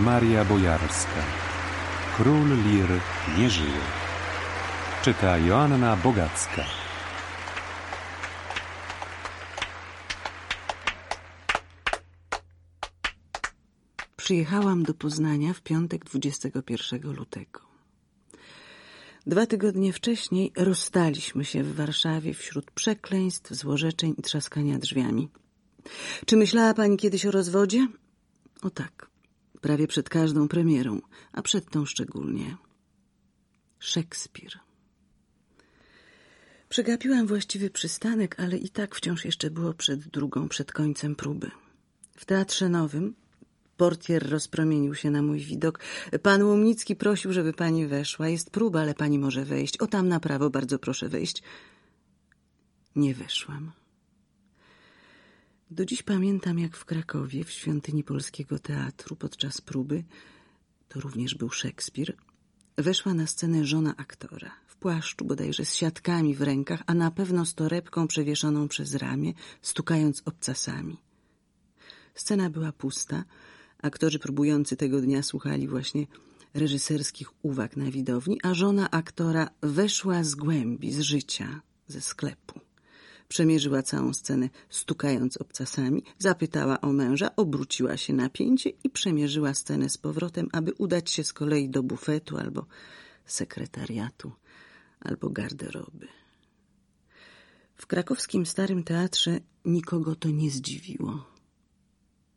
Maria Bojarska. Król Lir nie żyje. Czyta Joanna Bogacka. Przyjechałam do Poznania w piątek 21 lutego. Dwa tygodnie wcześniej rozstaliśmy się w Warszawie wśród przekleństw, złorzeczeń i trzaskania drzwiami. Czy myślała pani kiedyś o rozwodzie? O tak, prawie przed każdą premierą, a przed tą szczególnie. Szekspir. Przegapiłam właściwy przystanek, ale i tak wciąż jeszcze było przed drugą, przed końcem próby. W Teatrze Nowym portier rozpromienił się na mój widok. Pan Łomnicki prosił, żeby pani weszła. Jest próba, ale pani może wejść. O tam na prawo, bardzo proszę wejść. Nie weszłam. Do dziś pamiętam, jak w Krakowie, w świątyni Polskiego Teatru, podczas próby, to również był Szekspir, weszła na scenę żona aktora, w płaszczu bodajże z siatkami w rękach, a na pewno z torebką przewieszoną przez ramię, stukając obcasami. Scena była pusta, aktorzy próbujący tego dnia słuchali właśnie reżyserskich uwag na widowni, a żona aktora weszła z głębi, z życia, ze sklepu. Przemierzyła całą scenę, stukając obcasami, zapytała o męża, obróciła się na pięcie i przemierzyła scenę z powrotem, aby udać się z kolei do bufetu albo sekretariatu, albo garderoby. W krakowskim Starym Teatrze nikogo to nie zdziwiło.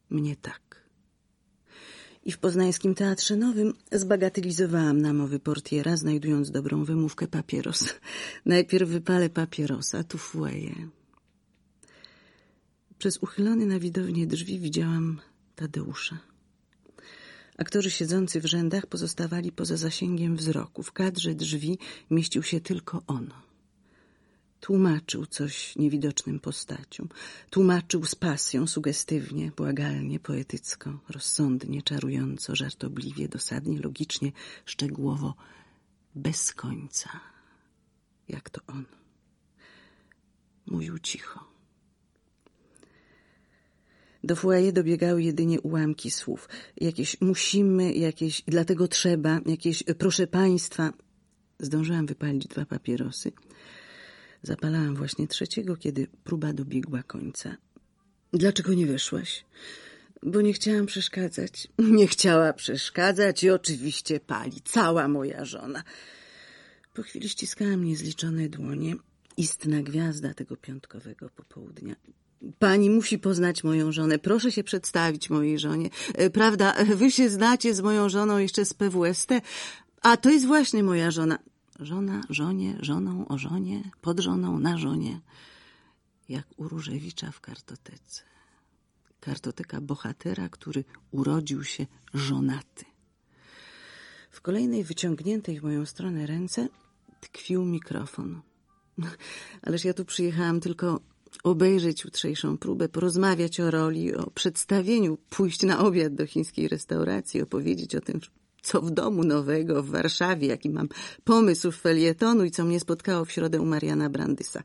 Mnie tak. I w poznańskim Teatrze Nowym zbagatelizowałam namowy portiera, znajdując dobrą wymówkę papieros. Najpierw wypalę papierosa, tu fueje. Przez uchylone na widownię drzwi widziałam Tadeusza. Aktorzy siedzący w rzędach pozostawali poza zasięgiem wzroku. W kadrze drzwi mieścił się tylko on. Tłumaczył coś niewidocznym postaciom. Tłumaczył z pasją, sugestywnie, błagalnie, poetycko, rozsądnie, czarująco, żartobliwie, dosadnie, logicznie, szczegółowo, bez końca. Jak to on. Mówił cicho. Do foyer dobiegały jedynie ułamki słów. Jakieś musimy, jakieś dlatego trzeba, jakieś proszę państwa. Zdążyłam wypalić dwa papierosy. Zapalałam właśnie trzeciego, kiedy próba dobiegła końca. Dlaczego nie wyszłaś? Bo nie chciałam przeszkadzać. Nie chciała przeszkadzać i oczywiście pali. Cała moja żona. Po chwili ściskałam niezliczone dłonie. Istna gwiazda tego piątkowego popołudnia. Pani musi poznać moją żonę. Proszę się przedstawić mojej żonie. E, Prawda, wy się znacie z moją żoną jeszcze z PWST, a to jest właśnie moja żona. Żona, żonie, żoną, o żonie, pod żoną, na żonie. Jak u Różewicza w kartotece. Kartoteka bohatera, który urodził się żonaty. W kolejnej wyciągniętej w moją stronę ręce tkwił mikrofon. Ależ ja tu przyjechałam tylko obejrzeć jutrzejszą próbę, porozmawiać o roli, o przedstawieniu, pójść na obiad do chińskiej restauracji, opowiedzieć o tym, co w domu nowego w Warszawie, jaki mam pomysł felietonu i co mnie spotkało w środę u Mariana Brandysa.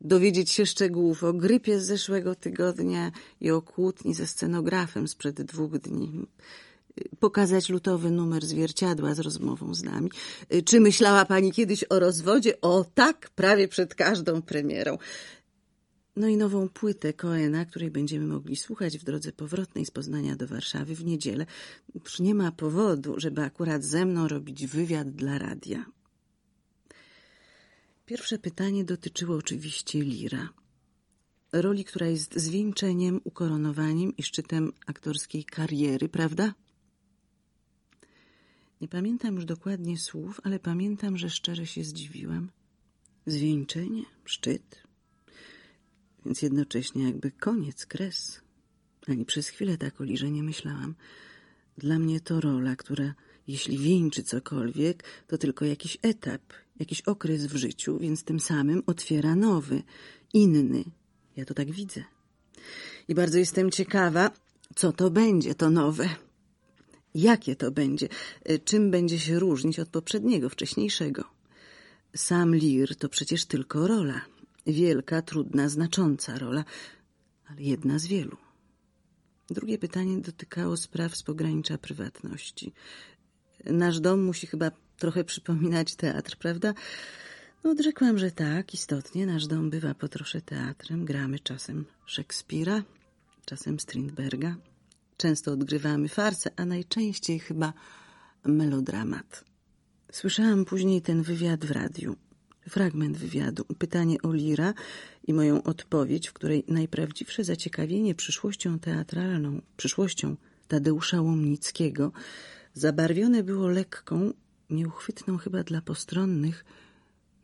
Dowiedzieć się szczegółów o grypie z zeszłego tygodnia i o kłótni ze scenografem sprzed dwóch dni. Pokazać lutowy numer zwierciadła z rozmową z nami. Czy myślała pani kiedyś o rozwodzie? O tak, prawie przed każdą premierą. No i nową płytę Koena, której będziemy mogli słuchać w drodze powrotnej z Poznania do Warszawy w niedzielę. Już nie ma powodu, żeby akurat ze mną robić wywiad dla radia. Pierwsze pytanie dotyczyło oczywiście Lira. Roli, która jest zwieńczeniem, ukoronowaniem i szczytem aktorskiej kariery, prawda? Nie pamiętam już dokładnie słów, ale pamiętam, że szczerze się zdziwiłam. Zwieńczenie, szczyt, więc jednocześnie jakby koniec, kres. Ani przez chwilę tak o Lirze nie myślałam. Dla mnie to rola, która, jeśli wieńczy cokolwiek, to tylko jakiś etap, jakiś okres w życiu, więc tym samym otwiera nowy, inny. Ja to tak widzę. I bardzo jestem ciekawa, co to będzie, to nowe. Jakie to będzie? Czym będzie się różnić od poprzedniego, wcześniejszego? Sam Lir to przecież tylko rola. Wielka, trudna, znacząca rola, ale jedna z wielu. Drugie pytanie dotykało spraw z pogranicza prywatności. Nasz dom musi chyba trochę przypominać teatr, prawda? No, odrzekłam, że tak, istotnie. Nasz dom bywa po trosze teatrem. Gramy czasem Szekspira, czasem Strindberga. Często odgrywamy farsę, a najczęściej chyba melodramat. Słyszałam później ten wywiad w radiu. Fragment wywiadu, pytanie o Lira i moją odpowiedź, w której najprawdziwsze zaciekawienie przyszłością teatralną, przyszłością Tadeusza Łomnickiego zabarwione było lekką, nieuchwytną chyba dla postronnych,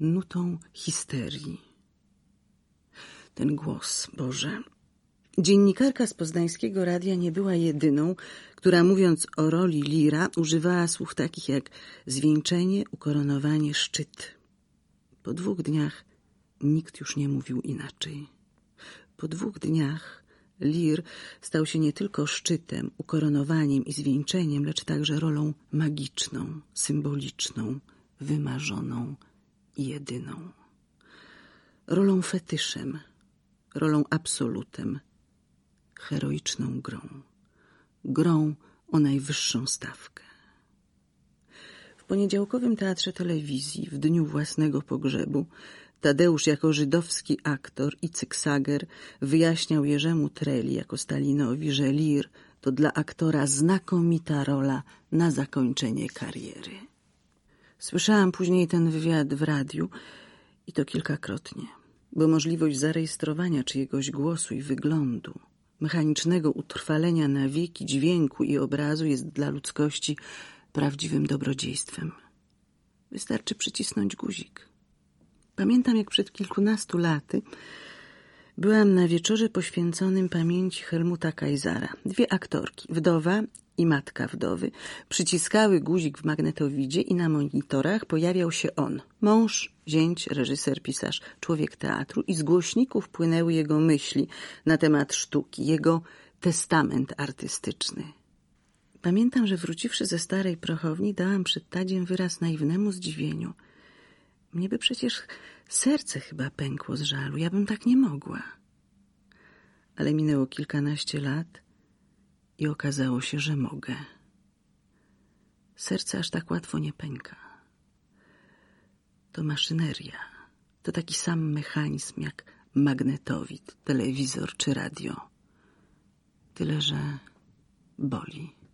nutą histerii. Ten głos, Boże. Dziennikarka z poznańskiego radia nie była jedyną, która mówiąc o roli Lira używała słów takich jak zwieńczenie, ukoronowanie, szczyt. Po dwóch dniach nikt już nie mówił inaczej. Po dwóch dniach Lir stał się nie tylko szczytem, ukoronowaniem i zwieńczeniem, lecz także rolą magiczną, symboliczną, wymarzoną i jedyną. Rolą fetyszem, rolą absolutem, heroiczną grą. Grą o najwyższą stawkę. Poniedziałkowym teatrze telewizji, w dniu własnego pogrzebu, Tadeusz jako żydowski aktor i Cyksager wyjaśniał Jerzemu Treli jako Stalinowi, że Lir to dla aktora znakomita rola na zakończenie kariery. Słyszałam później ten wywiad w radiu i to kilkakrotnie, bo możliwość zarejestrowania czyjegoś głosu i wyglądu, mechanicznego utrwalenia na wieki dźwięku i obrazu jest dla ludzkości prawdziwym dobrodziejstwem. Wystarczy przycisnąć guzik. Pamiętam, jak przed kilkunastu laty byłam na wieczorze poświęconym pamięci Helmuta Kaisara. Dwie aktorki, wdowa i matka wdowy, przyciskały guzik w magnetowidzie i na monitorach pojawiał się on, mąż, zięć, reżyser, pisarz, człowiek teatru i z głośników płynęły jego myśli na temat sztuki, jego testament artystyczny. Pamiętam, że wróciwszy ze starej prochowni, dałam przed Tadziem wyraz naiwnemu zdziwieniu. Mnie by przecież serce chyba pękło z żalu, ja bym tak nie mogła. Ale minęło kilkanaście lat i okazało się, że mogę. Serce aż tak łatwo nie pęka. To maszyneria. To taki sam mechanizm jak magnetowid, telewizor czy radio. Tyle, że boli.